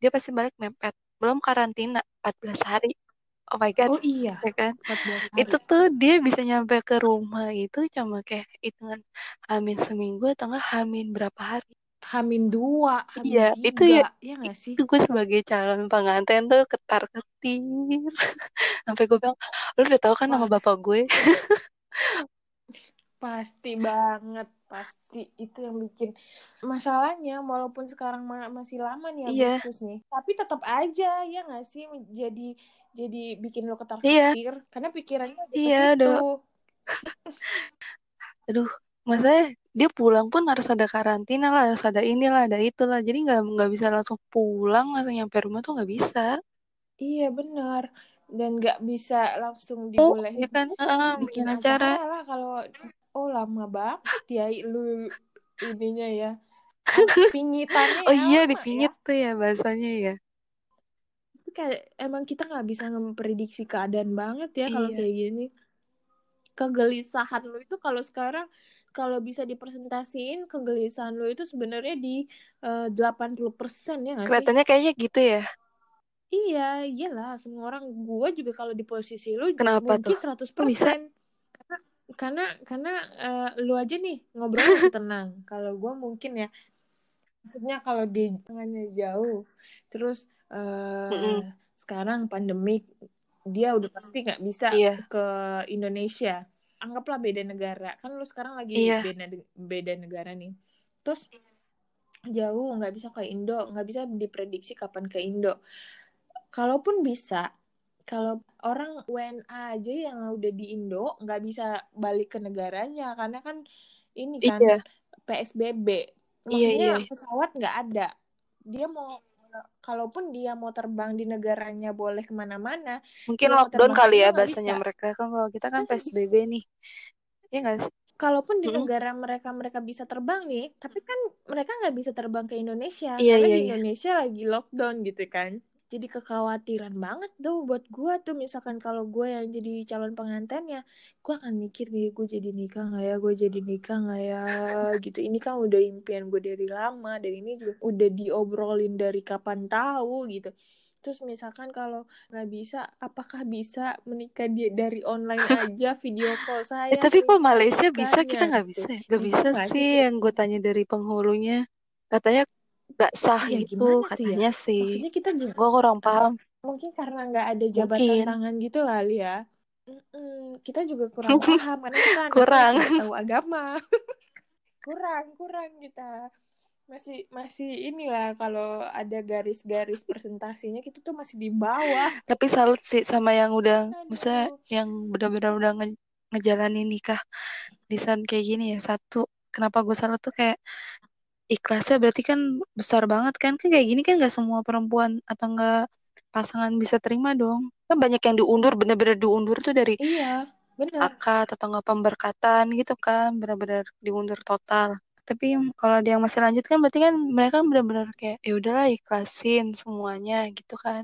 Speaker 1: dia pasti balik mepet. Belum karantina 14 hari. Oh my god
Speaker 2: oh iya
Speaker 1: ya kan?
Speaker 2: 14 hari
Speaker 1: itu tuh dia bisa nyampe ke rumah itu cuma kayak hitungan hamin seminggu atau enggak hamin berapa hari
Speaker 2: Hamin dua,
Speaker 1: iya
Speaker 2: Hamin
Speaker 1: itu ya
Speaker 2: tiga, ya nggak sih?
Speaker 1: itu gue sebagai calon pengantin tuh ketar ketir sampai gue bilang lu udah tahu kan nama
Speaker 2: Pas,
Speaker 1: bapak gue
Speaker 2: pasti banget, pasti itu yang bikin masalahnya. Walaupun sekarang ma- masih lama nih
Speaker 1: iya
Speaker 2: Agustus nih, tapi tetap aja ya nggak sih jadi jadi bikin lo ketar
Speaker 1: iya
Speaker 2: ketir karena pikirannya
Speaker 1: iya udah
Speaker 2: situ.
Speaker 1: aduh maksudnya dia pulang pun harus ada karantina lah harus ada inilah ada itulah. Jadi nggak nggak bisa langsung pulang langsung nyampe rumah tuh nggak bisa.
Speaker 2: Iya benar. Dan nggak bisa langsung
Speaker 1: oh
Speaker 2: dibolehin
Speaker 1: ya kan? Heeh,
Speaker 2: bikin
Speaker 1: acara.
Speaker 2: lah kalau oh lama banget ya lu ininya ya. Pingitannya
Speaker 1: oh
Speaker 2: ya
Speaker 1: iya
Speaker 2: lama ya.
Speaker 1: dipingit tuh ya bahasanya ya.
Speaker 2: Tapi kayak emang kita nggak bisa memprediksi keadaan banget ya kalau
Speaker 1: iya.
Speaker 2: kayak gini kegelisahan lu itu kalau sekarang kalau bisa dipresentasiin kegelisahan lu itu sebenarnya di eh, 80% ya nggak sih?
Speaker 1: Kelihatannya kayaknya gitu ya.
Speaker 2: Iya iyalah semua orang gua juga kalau di posisi lu
Speaker 1: kenapa tuh?
Speaker 2: Mungkin 100%
Speaker 1: kok bisa?
Speaker 2: Karena karena karena eh, lu aja nih ngobrol tenang. Kalau gua mungkin ya maksudnya kalau di tangannya jauh terus eh
Speaker 1: Mm-mm.
Speaker 2: sekarang pandemik dia udah pasti nggak bisa
Speaker 1: iya.
Speaker 2: ke Indonesia. Anggaplah beda negara. Kan lu sekarang lagi
Speaker 1: iya.
Speaker 2: beda beda negara nih. Terus jauh nggak bisa ke Indo nggak bisa diprediksi kapan ke Indo. Kalaupun bisa kalau orang WNA aja yang udah di Indo nggak bisa balik ke negaranya. Karena kan ini kan
Speaker 1: iya.
Speaker 2: PSBB
Speaker 1: iya
Speaker 2: maksudnya
Speaker 1: iya.
Speaker 2: pesawat nggak ada. Dia mau kalaupun dia mau terbang di negaranya boleh
Speaker 1: ke
Speaker 2: mana-mana mungkin
Speaker 1: lockdown kali ya bahasanya
Speaker 2: bisa.
Speaker 1: mereka. Kan kalau kita kan
Speaker 2: sedih
Speaker 1: PSBB nih. Ya nggak sih?
Speaker 2: Kalaupun di
Speaker 1: Mm-mm.
Speaker 2: negara mereka mereka bisa terbang nih tapi kan mereka nggak bisa terbang ke Indonesia
Speaker 1: iya
Speaker 2: karena
Speaker 1: iya
Speaker 2: di
Speaker 1: iya.
Speaker 2: Indonesia lagi lockdown gitu kan jadi kekhawatiran banget tuh buat gue tuh. Misalkan kalau gue yang jadi calon pengantinnya gue akan mikir nih gue jadi nikah nggak ya? Gue jadi nikah nggak ya? Gitu. Ini kan udah impian gue dari lama dan ini juga udah diobrolin dari kapan tahu gitu. Terus misalkan kalau nggak bisa apakah bisa menikah dia dari online aja video call
Speaker 1: eh
Speaker 2: saya
Speaker 1: tapi kok Malaysia bisa? Kita nggak
Speaker 2: gitu.
Speaker 1: bisa nggak
Speaker 2: bisa
Speaker 1: bisa
Speaker 2: sih.
Speaker 1: yang gue tanya dari penghulunya. Katanya gak sah
Speaker 2: gimana tuh ya?
Speaker 1: katanya sih
Speaker 2: Maksudnya kita juga
Speaker 1: gue kurang paham
Speaker 2: mungkin karena nggak ada jabatan
Speaker 1: mungkin
Speaker 2: tangan gitu kali ya. Mm-mm, kita juga kurang paham karena kita
Speaker 1: kurang
Speaker 2: tahu agama. kurang, kurang kita. Masih masih inilah kalau ada garis-garis presentasinya kita tuh masih di bawah.
Speaker 1: tapi salut sih sama yang udah
Speaker 2: Aduh.
Speaker 1: yang benar-benar udah nge ngejalanin nikah di kayak gini ya satu kenapa gue salut tuh kayak ikhlasnya berarti kan besar banget kan kan kayak gini kan nggak semua perempuan atau enggak pasangan bisa terima dong kan banyak yang diundur bener-bener diundur tuh dari
Speaker 2: Iya, benar.
Speaker 1: akad atau enggak pemberkatan gitu kan bener-bener diundur total tapi kalau ada yang masih lanjut kan berarti kan mereka bener-bener kayak ya udahlah ikhlasin semuanya gitu kan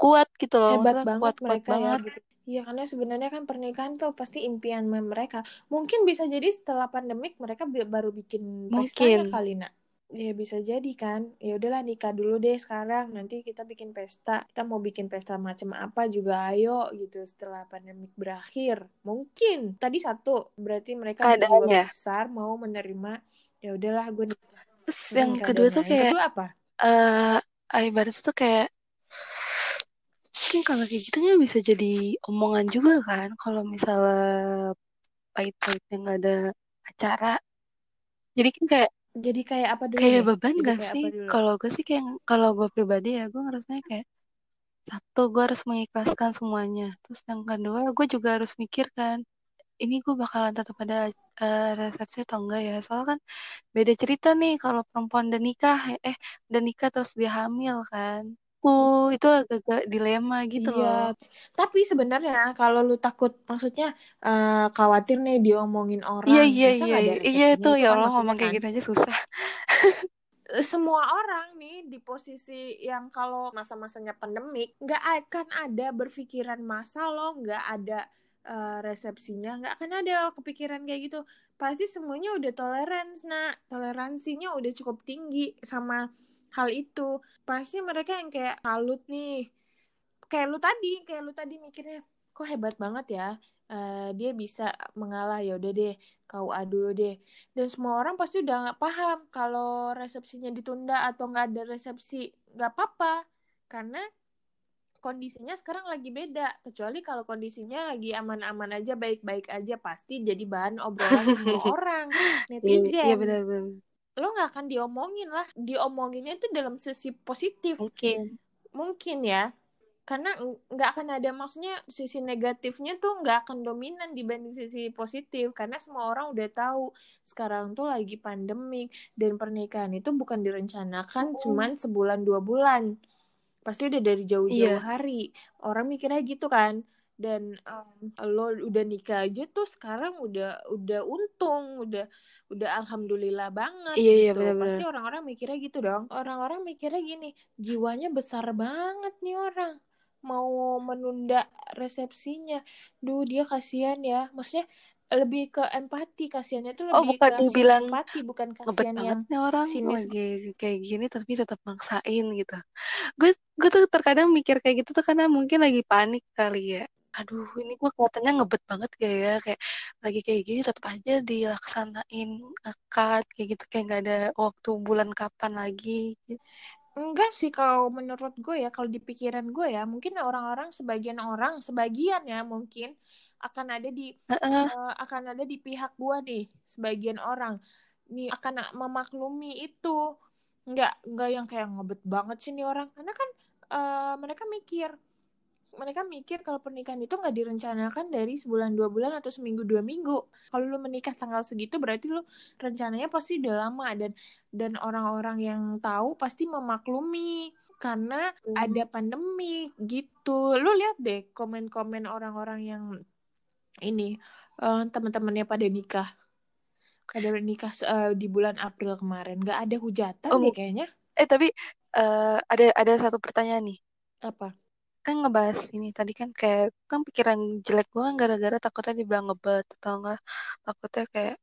Speaker 1: kuat gitu loh
Speaker 2: Hebat
Speaker 1: maksudnya
Speaker 2: banget
Speaker 1: kuat kuat
Speaker 2: mereka ya
Speaker 1: banget
Speaker 2: gitu. Iya, karena sebenarnya kan pernikahan tuh pasti impian mereka. Mungkin bisa jadi setelah pandemik mereka baru bikin pestanya
Speaker 1: mungkin
Speaker 2: kali nak. Ya bisa jadi kan. Ya udahlah nikah dulu deh sekarang. Nanti kita bikin pesta. Kita mau bikin pesta macam apa juga ayo gitu setelah pandemik berakhir. Mungkin. Tadi satu berarti mereka
Speaker 1: keadaannya
Speaker 2: besar mau menerima. Ya udahlah gue nikah.
Speaker 1: terus yang kedua tuh
Speaker 2: Yang
Speaker 1: kayak
Speaker 2: kedua apa?
Speaker 1: eh ibaratnya tuh kayak mungkin kalau kayak gitu kan bisa jadi omongan juga kan kalau misalnya pahit-pahitnya nggak ada acara jadi kan kayak
Speaker 2: Jadi kayak apa dulu
Speaker 1: kayak beban
Speaker 2: Jadi
Speaker 1: gak
Speaker 2: kayak
Speaker 1: sih? kalau gue sih kayak kalau gue pribadi ya gue ngerasanya kayak satu gue harus mengikhlaskan semuanya. Terus yang kedua gue juga harus mikir kan ini gue bakalan tetap ada eh, resepsi atau enggak ya? Soalnya kan beda cerita nih kalau perempuan udah nikah eh udah nikah terus dia hamil kan uh itu agak-agak dilema gitu
Speaker 2: Iya,
Speaker 1: loh.
Speaker 2: Tapi sebenarnya kalau lu takut, maksudnya eh, khawatir nih diomongin
Speaker 1: iya
Speaker 2: orang,
Speaker 1: iya iya iya iya. tuh
Speaker 2: itu
Speaker 1: ya
Speaker 2: kan
Speaker 1: Allah ngomong kayak
Speaker 2: kan?
Speaker 1: gitu aja susah.
Speaker 2: Eh, Semua orang nih di posisi yang kalau masa-masanya pandemik nggak akan ada berpikiran masa lo nggak ada eh, resepsinya, nggak akan ada kepikiran kayak gitu. Pasti semuanya udah tolerans, nah toleransinya udah cukup tinggi sama hal itu. Pasti mereka yang kayak salut nih. Kayak lu tadi, kayak lu tadi mikirnya kok hebat banget ya. Eh, dia bisa mengalah. Ya udah deh KUA dulu deh. Dan semua orang pasti udah nggak paham kalau resepsinya ditunda atau nggak ada resepsi nggak apa-apa. Karena kondisinya sekarang lagi beda. Kecuali kalau kondisinya lagi aman-aman aja baik-baik aja pasti jadi bahan obrolan semua orang.
Speaker 1: Iya iya
Speaker 2: netizen
Speaker 1: benar-benar
Speaker 2: lo nggak akan diomongin lah. Diomonginnya itu dalam sisi positif.
Speaker 1: Mungkin.
Speaker 2: Mungkin ya. Karena ng- nggak akan ada maksudnya sisi negatifnya tuh nggak akan dominan dibanding sisi positif. Karena semua orang udah tahu sekarang tuh lagi pandemik dan pernikahan itu bukan direncanakan cuman sebulan dua bulan. Pasti udah dari jauh-jauh
Speaker 1: iya.
Speaker 2: hari. Orang mikirnya gitu kan dan em, lo udah nikah aja tuh sekarang udah udah untung udah udah alhamdulillah banget
Speaker 1: iya iya
Speaker 2: gitu. pasti
Speaker 1: benar-benar
Speaker 2: orang-orang mikirnya gitu dong. Orang-orang mikirnya gini jiwanya besar banget nih orang. Mau menunda resepsinya. Duh dia kasihan ya. Maksudnya lebih ke empati kasihannya tuh
Speaker 1: oh
Speaker 2: lebih
Speaker 1: bukan
Speaker 2: ke
Speaker 1: dibilang
Speaker 2: simpati bukan kasihan yang
Speaker 1: nih orang
Speaker 2: sinis.
Speaker 1: lagi kayak gini tapi tetap maksain gitu. Gue gue tuh terkadang mikir kayak gitu tuh karena mungkin lagi panik kali ya aduh ini gue kelihatannya ngebet banget gak ya kayak lagi kayak gini tetap aja dilaksanain akad kayak gitu kayak nggak ada waktu bulan kapan lagi.
Speaker 2: Enggak sih kalau menurut gue ya, kalau di pikiran gue ya, mungkin orang-orang sebagian orang, sebagian ya mungkin akan ada di
Speaker 1: Heeh.
Speaker 2: eh, akan ada di pihak gue nih, sebagian orang nih akan memaklumi itu. Enggak, enggak yang kayak ngebet banget sih nih orang. Karena kan eh, mereka mikir mereka mikir kalau pernikahan itu nggak direncanakan dari sebulan dua bulan atau seminggu dua minggu. Kalau lu menikah tanggal segitu berarti lu rencananya pasti udah lama dan dan orang-orang yang tahu pasti memaklumi karena
Speaker 1: Hmm.
Speaker 2: ada pandemi gitu. Lu lihat deh komen-komen orang-orang yang ini eh, teman-temannya pada nikah pada nikah eh, di bulan April kemarin nggak ada hujatan
Speaker 1: Oh,
Speaker 2: deh kayaknya
Speaker 1: eh tapi eh, ada ada satu pertanyaan nih.
Speaker 2: apa
Speaker 1: Kan ngebahas ini tadi kan kayak kan pikiran jelek gue kan gara-gara takutnya dibilang ngebet atau enggak takutnya kayak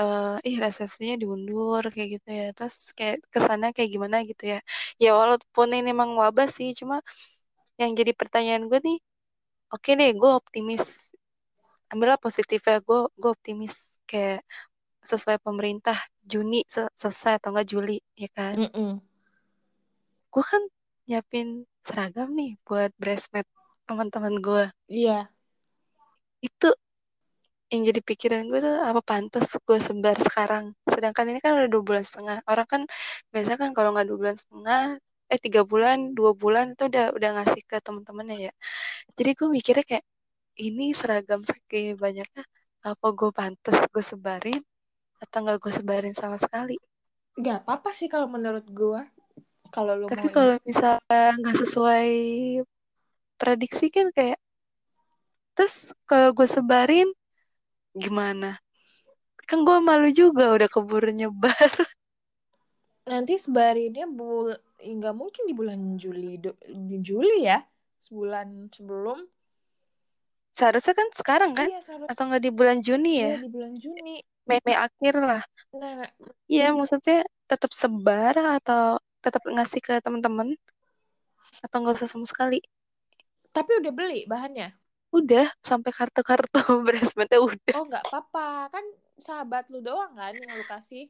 Speaker 1: eh ih resepsinya diundur kayak gitu ya. Terus kayak kesannya kayak gimana gitu ya. Ya walaupun ini emang wabah sih, cuma yang jadi pertanyaan gue nih, oke deh, gue optimis. Ambillah positifnya, gue gue optimis kayak sesuai pemerintah Juni se- selesai atau enggak Juli ya kan.
Speaker 2: Mm-mm.
Speaker 1: gue kan nyiapin seragam nih buat bridesmaid teman-teman gue
Speaker 2: Iya.
Speaker 1: itu yang jadi pikiran gue tuh apa pantas gue sebar sekarang? Sedangkan ini kan udah dua bulan setengah. Orang kan biasa kan kalau nggak dua bulan setengah eh tiga bulan dua bulan itu udah udah ngasih ke teman-temannya ya. Jadi gue mikirnya kayak ini seragam segini banyaknya apa gue pantas gue sebarin atau nggak gue sebarin sama sekali?
Speaker 2: Gak apa-apa sih kalau menurut gue. Kalau lu
Speaker 1: tapi kalau misalnya nggak sesuai prediksi kan kayak terus kalau gue sebarin gimana? Kan gue malu juga udah keburu nyebar.
Speaker 2: Nanti sebarinnya bul nggak mungkin di bulan Juli do- di Juli ya? Sebulan sebelum.
Speaker 1: Seharusnya kan sekarang kan?
Speaker 2: Iya seharusnya.
Speaker 1: Atau nggak di bulan Juni ya?
Speaker 2: Iya, di bulan Juni.
Speaker 1: Mei Mei akhir lah.
Speaker 2: Nah
Speaker 1: iya maksudnya tetap sebar atau tetap ngasih ke teman-teman atau nggak usah sama sekali.
Speaker 2: Tapi udah beli bahannya?
Speaker 1: Udah sampai kartu-kartu bridesmaidnya udah.
Speaker 2: Oh nggak apa-apa. Kan sahabat lu doang kan yang lu kasih.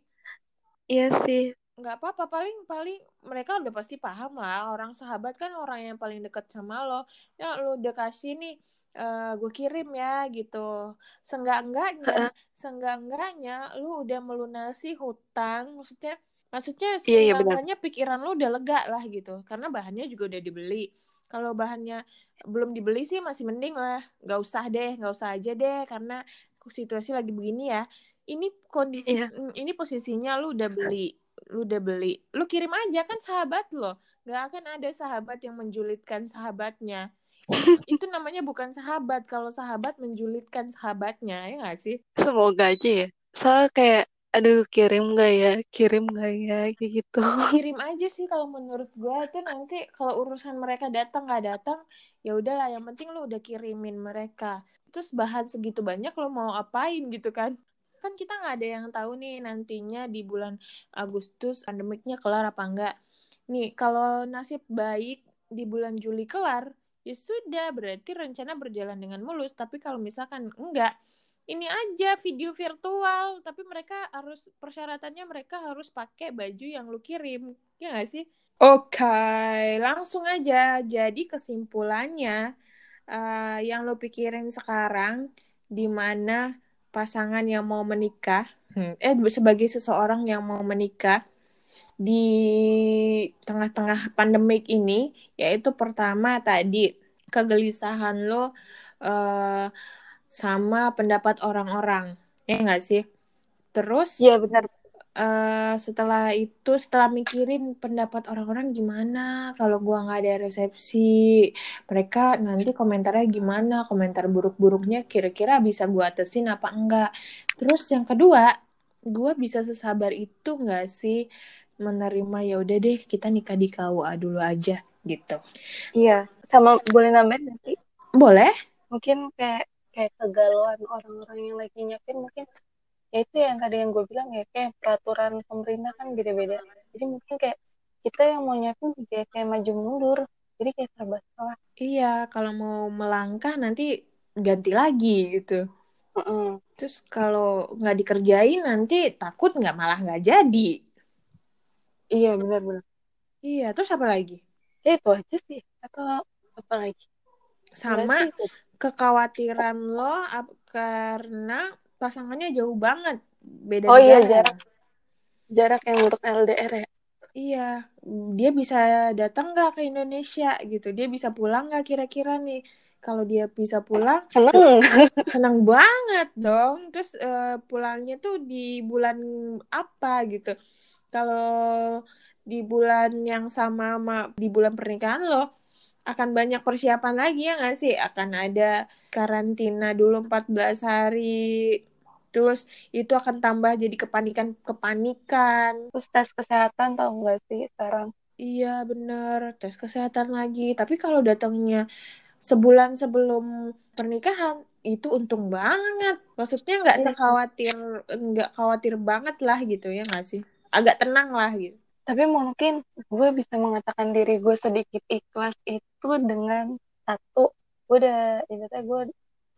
Speaker 1: Iya sih.
Speaker 2: Nggak apa-apa. Paling paling mereka udah pasti paham lah. Orang sahabat kan orang yang paling deket sama lo. Ya lu udah kasih nih eh gue kirim ya gitu. Senggak enggaknya senggak enggaknya lu udah melunasi hutang. Maksudnya maksudnya
Speaker 1: Iya, iya, benar.
Speaker 2: enggaknya pikiran lu udah lega lah gitu karena bahannya juga udah dibeli. Kalau bahannya belum dibeli sih masih mending lah nggak usah deh nggak usah aja deh karena situasi lagi begini ya. Ini kondisi
Speaker 1: Iya.
Speaker 2: mm, ini posisinya lu udah beli lu udah beli. Lu kirim aja kan sahabat lo nggak akan ada sahabat yang menjulitkan sahabatnya. Itu namanya bukan sahabat kalau sahabat menjulitkan sahabatnya ya nggak sih?
Speaker 1: Semoga aja ya. Soal kayak aduh kirim nggak ya kirim nggak ya kayak gitu.
Speaker 2: Kirim aja sih kalau menurut gue itu nanti kalau urusan mereka datang nggak datang ya udahlah yang penting lu udah kirimin mereka. Terus bahan segitu banyak lo mau apain gitu kan? Kan kita nggak ada yang tahu nih nantinya di bulan Agustus pandemiknya kelar apa enggak nih kalau nasib baik di bulan Juli kelar ya sudah berarti rencana berjalan dengan mulus. Tapi kalau misalkan enggak ini aja video virtual tapi mereka harus persyaratannya mereka harus pakai baju yang lu kirim ya nggak sih? Oke langsung aja. Jadi kesimpulannya eh, yang lu pikirin sekarang di mana pasangan yang mau menikah eh sebagai seseorang yang mau menikah di tengah-tengah pandemik ini yaitu pertama tadi kegelisahan lo eh, sama pendapat orang-orang. Ya nggak sih? Terus
Speaker 1: iya benar.
Speaker 2: eh, setelah itu setelah mikirin pendapat orang-orang gimana kalau gua nggak ada resepsi mereka nanti komentarnya gimana komentar buruk-buruknya kira-kira bisa gua atesin apa enggak. Terus yang kedua gua bisa sesabar itu nggak sih menerima ya udah deh kita nikah di KUA dulu aja gitu.
Speaker 1: Iya sama boleh nambahin nanti
Speaker 2: boleh.
Speaker 1: Mungkin kayak kayak kegalauan orang-orang yang lagi nyiapin mungkin ya itu yang tadi yang gue bilang ya kayak peraturan pemerintah kan beda-beda. Jadi mungkin kayak kita yang mau nyiapin kayak kayak maju mundur jadi kayak serba salah
Speaker 2: iya kalau mau melangkah nanti ganti lagi gitu.
Speaker 1: Mm-mm.
Speaker 2: terus kalau nggak dikerjain nanti takut nggak malah nggak jadi.
Speaker 1: Iya benar-benar
Speaker 2: iya terus apa lagi?
Speaker 1: Ya itu aja sih atau apa lagi?
Speaker 2: Sama. Kekhawatiran lo ap- karena pasangannya jauh banget beda
Speaker 1: Oh iya, jarak. jarak yang untuk LDR ya
Speaker 2: Iya, dia bisa datang nggak ke Indonesia gitu? Dia bisa pulang nggak kira-kira nih? Kalau dia bisa pulang,
Speaker 1: seneng
Speaker 2: senang banget dong. Terus eh, pulangnya tuh di bulan apa gitu? Kalau di bulan yang sama sama di bulan pernikahan lo, akan banyak persiapan lagi ya nggak sih? Akan ada karantina dulu 14 hari. Terus itu akan tambah jadi kepanikan-kepanikan.
Speaker 1: terus tes kesehatan tau nggak sih sekarang
Speaker 2: Iya bener, tes kesehatan lagi. Tapi kalau datangnya sebulan sebelum pernikahan, itu untung banget. Maksudnya nggak
Speaker 1: Iya.
Speaker 2: sekhawatir, nggak khawatir banget lah gitu ya nggak sih? Agak tenang lah gitu.
Speaker 1: Tapi mungkin gue bisa mengatakan diri gue sedikit ikhlas itu dengan satu gue udah ini teh gue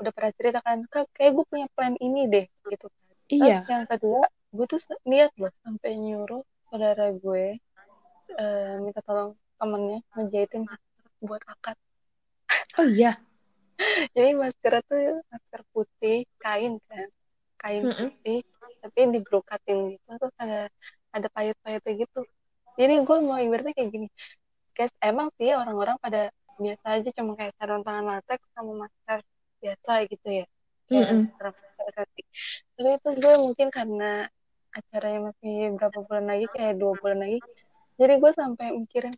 Speaker 1: udah pernah cerita kan "Kak, kayak gue punya plan ini deh gitu kan terus
Speaker 2: Iya,
Speaker 1: yang kedua gue tuh niat loh sampai nyuruh saudara gue eh, minta tolong temennya ngejahitin masker buat akad
Speaker 2: Oh iya.
Speaker 1: jadi masker tuh masker putih kain kan kain
Speaker 2: Mm-mm.
Speaker 1: putih tapi dibrokatin gitu terus ada ada payet-payetnya gitu jadi gue mau ibaratnya kayak gini. Guys emang sih orang-orang pada biasa aja cuma kayak sarung tangan latex sama masker biasa gitu ya. Masker masker kaki tapi itu gue mungkin karena acaranya masih berapa bulan lagi kayak dua bulan lagi jadi gue sampai mikirin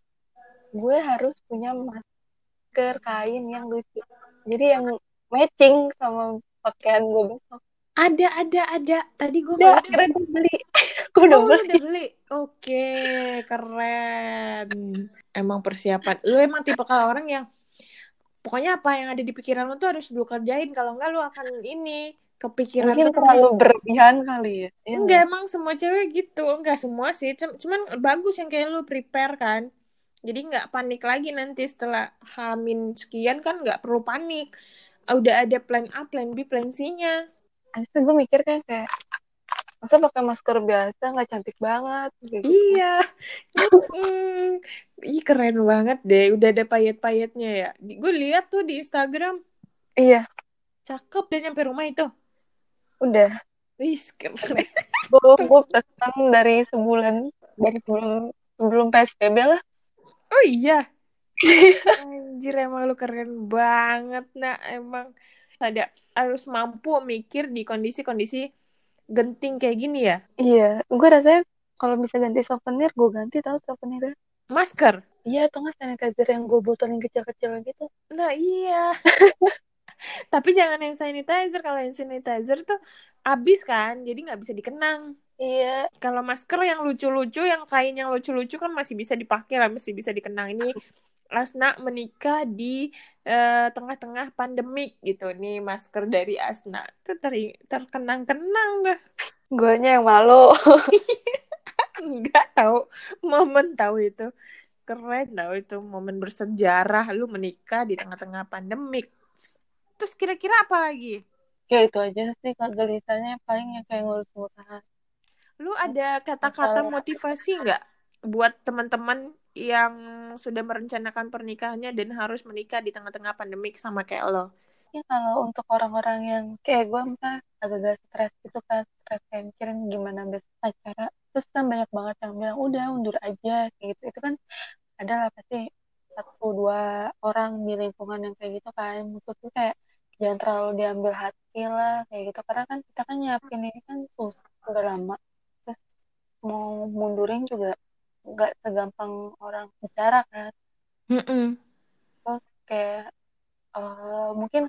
Speaker 1: gue harus punya masker kain yang lucu. Jadi yang matching sama pakaian gue besok
Speaker 2: Ada, ada, ada. Tadi gue
Speaker 1: udah akhirnya gue beli gue udah
Speaker 2: Oh,
Speaker 1: beli
Speaker 2: udah beli? Oke, keren. Emang persiapan. Lu emang tipe kalau orang yang pokoknya apa yang ada di pikiran lu tuh harus lu kerjain. Kalau enggak lu akan ini kepikiran
Speaker 1: mungkin
Speaker 2: terus.
Speaker 1: terlalu berlebihan kali ya Iya
Speaker 2: Enggak, emang semua cewek gitu. Enggak semua sih. Cum- Cuman bagus yang kayak lu prepare kan. Jadi nggak panik lagi nanti setelah hamin sekian kan nggak perlu panik. Udah ada plan A, plan B, plan C-nya.
Speaker 1: Habis itu gue mikir kan kayak masa pakai masker biasa nggak cantik banget gitu.
Speaker 2: Iya. Mm. Ih, keren banget deh. Udah ada payet-payetnya ya. Gue lihat tuh di Instagram.
Speaker 1: Iya,
Speaker 2: Cakep deh nyampe rumah itu.
Speaker 1: udah.
Speaker 2: Wih, keren.
Speaker 1: Gue gue pesan dari sebulan dari sebelum sebelum PSBB lah.
Speaker 2: Oh iya. Anjir, emang lu keren banget, nak. Emang ada harus mampu mikir di kondisi-kondisi genting kayak gini ya.
Speaker 1: Iya, gue rasanya kalau bisa ganti souvenir gue ganti tahu souvenirnya.
Speaker 2: Masker.
Speaker 1: Iya, atau nggak sanitizer yang gue botolin kecil-kecil gitu.
Speaker 2: Nah, iya. Tapi jangan yang sanitizer. Kalau yang sanitizer tuh habis kan, jadi nggak bisa dikenang.
Speaker 1: Iya,
Speaker 2: Kalau masker yang lucu-lucu, yang kain yang lucu-lucu kan masih bisa dipakai lah, masih bisa dikenang. Ini Asna menikah di eh, tengah-tengah pandemik gitu. Nih masker dari Asna. Itu ter terkenang-kenang dah.
Speaker 1: guanya yang malu.
Speaker 2: Enggak tahu momen tahu itu. Keren tahu itu momen bersejarah lu menikah di tengah-tengah pandemik. Terus kira-kira apa lagi?
Speaker 1: ya itu aja sih kegelisahannya paling yang kayak ngurus murahan.
Speaker 2: Lu ada kata-kata motivasi nggak buat teman-teman yang sudah merencanakan pernikahannya dan harus menikah di tengah-tengah pandemik sama kayak lo?
Speaker 1: Ya kalau untuk orang-orang yang kayak gue misalnya agak-agak stres gitu kan, stres kayak mikirin gimana besok acara. Terus kan banyak banget yang bilang, udah undur aja kayak gitu. Itu kan ada lah pasti satu dua orang di lingkungan yang kayak gitu kan. Maksudnya kayak jangan terlalu diambil hati lah kayak gitu. Karena kan kita kan nyiapin ini kan susah, udah lama. Terus mau mundurin juga nggak segampang orang bicara kan. Terus kayak eh, mungkin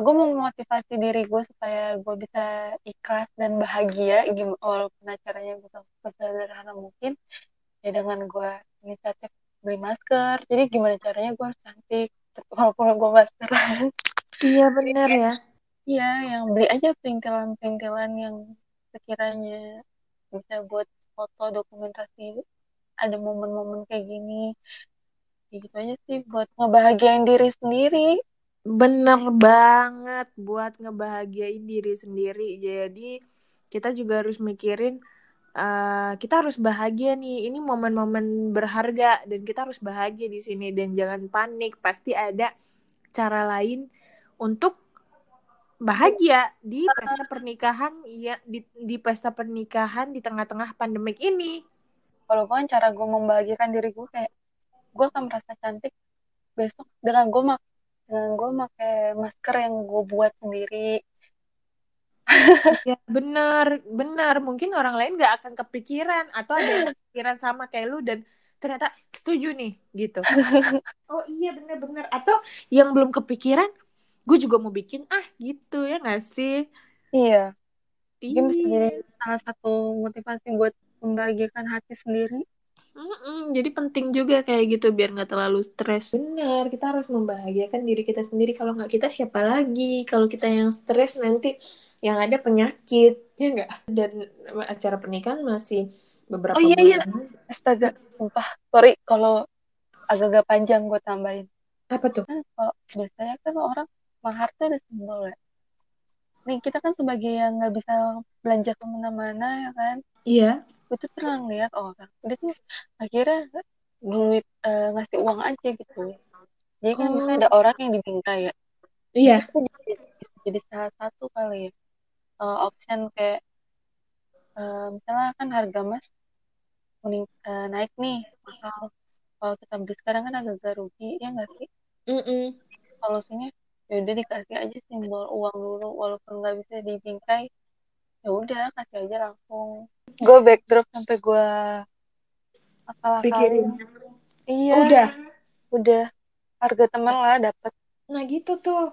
Speaker 1: gue mau memotivasi diri gue supaya gue bisa ikhlas dan bahagia gimana walaupun acaranya bukan sesederhana mungkin ya dengan gue inisiatif beli masker jadi gimana caranya gue harus cantik walaupun gue maskeran
Speaker 2: Iya bener ya.
Speaker 1: iya yang beli aja perintilan-perintilan yang sekiranya bisa buat foto dokumentasi ada momen-momen kayak gini ya gitu aja sih buat ngebahagiain diri sendiri
Speaker 2: Bener banget buat ngebahagiain diri sendiri. Jadi kita juga harus mikirin eh, kita harus bahagia nih. Ini momen-momen berharga dan kita harus bahagia di sini dan jangan panik. Pasti ada cara lain untuk bahagia di pesta pernikahan ya di, di pesta pernikahan di tengah-tengah pandemik ini.
Speaker 1: Kalau gue cara gue membahagiakan diri gue kayak gue akan merasa cantik besok dengan gue mak dengan gue pakai masker yang gue buat sendiri
Speaker 2: Ya, bener, bener. Mungkin orang lain gak akan kepikiran atau ada yang kepikiran sama kayak lu dan ternyata setuju nih gitu. Oh iya bener-bener. Atau yang belum kepikiran, gue juga mau bikin ah gitu ya gak sih?
Speaker 1: iya ini bisa
Speaker 2: Iya.
Speaker 1: jadi salah satu motivasi buat membahagiakan hati sendiri
Speaker 2: Mm-mm, jadi penting juga kayak gitu biar nggak terlalu stres. Benar, kita harus membahagiakan diri kita sendiri. Kalau nggak kita siapa lagi? Kalau kita yang stres nanti yang ada penyakit, ya nggak? Dan acara pernikahan masih beberapa
Speaker 1: Oh, iya, iya. astaga sumpah sorry kalau agak-agak panjang gue tambahin
Speaker 2: Apa tuh?
Speaker 1: kan kalau biasanya kan orang mahar tuh ada simbol ya nih kita kan sebagai yang nggak bisa belanja ke mana-mana ya kan
Speaker 2: Iya.
Speaker 1: Gue tuh pernah ngeliat orang. Dia tuh akhirnya duit uh, ngasih uang aja gitu. Jadi kan oh. misalnya ada orang yang dibingkai ya.
Speaker 2: Iya.
Speaker 1: Jadi, jadi salah satu kali ya. Uh, option kayak uh, misalnya kan harga emas mening, uh, naik nih. Mahal kalau kita beli sekarang kan agak-agak rugi ya nggak sih?
Speaker 2: Mm -mm.
Speaker 1: solusinya ya udah dikasih aja simbol uang dulu walaupun nggak bisa dibingkai ya udah kasih aja langsung. Gue backdrop sampai gue
Speaker 2: akal pikirin.
Speaker 1: iya.
Speaker 2: Udah.
Speaker 1: Udah. Harga teman lah dapat
Speaker 2: nah gitu tuh.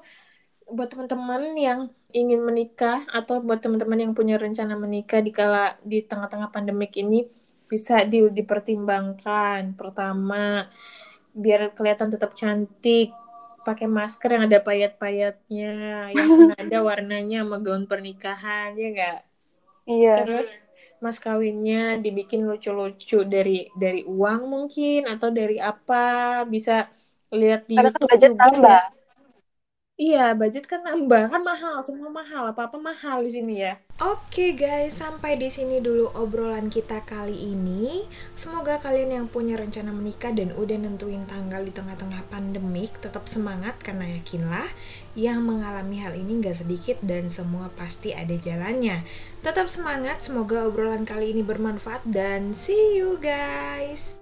Speaker 2: Buat teman-teman yang ingin menikah atau buat teman-teman yang punya rencana menikah di kala di tengah-tengah pandemik ini bisa di, dipertimbangkan. Pertama, biar kelihatan tetap cantik, pakai masker yang ada payat-payatnya, yang senada warnanya sama gaun pernikahan, ya enggak?
Speaker 1: Iya.
Speaker 2: Terus mas kawinnya dibikin lucu-lucu dari dari uang mungkin atau dari apa bisa lihat di
Speaker 1: Karena kan budget juga. tambah.
Speaker 2: Iya, budget kan nambah, kan mahal, semua mahal, apa-apa mahal di sini ya. Oke guys, sampai di sini dulu obrolan kita kali ini. Semoga kalian yang punya rencana menikah dan udah nentuin tanggal di tengah-tengah pandemik tetap semangat karena yakinlah yang mengalami hal ini gak sedikit dan semua pasti ada jalannya. Tetap semangat, semoga obrolan kali ini bermanfaat dan see you guys.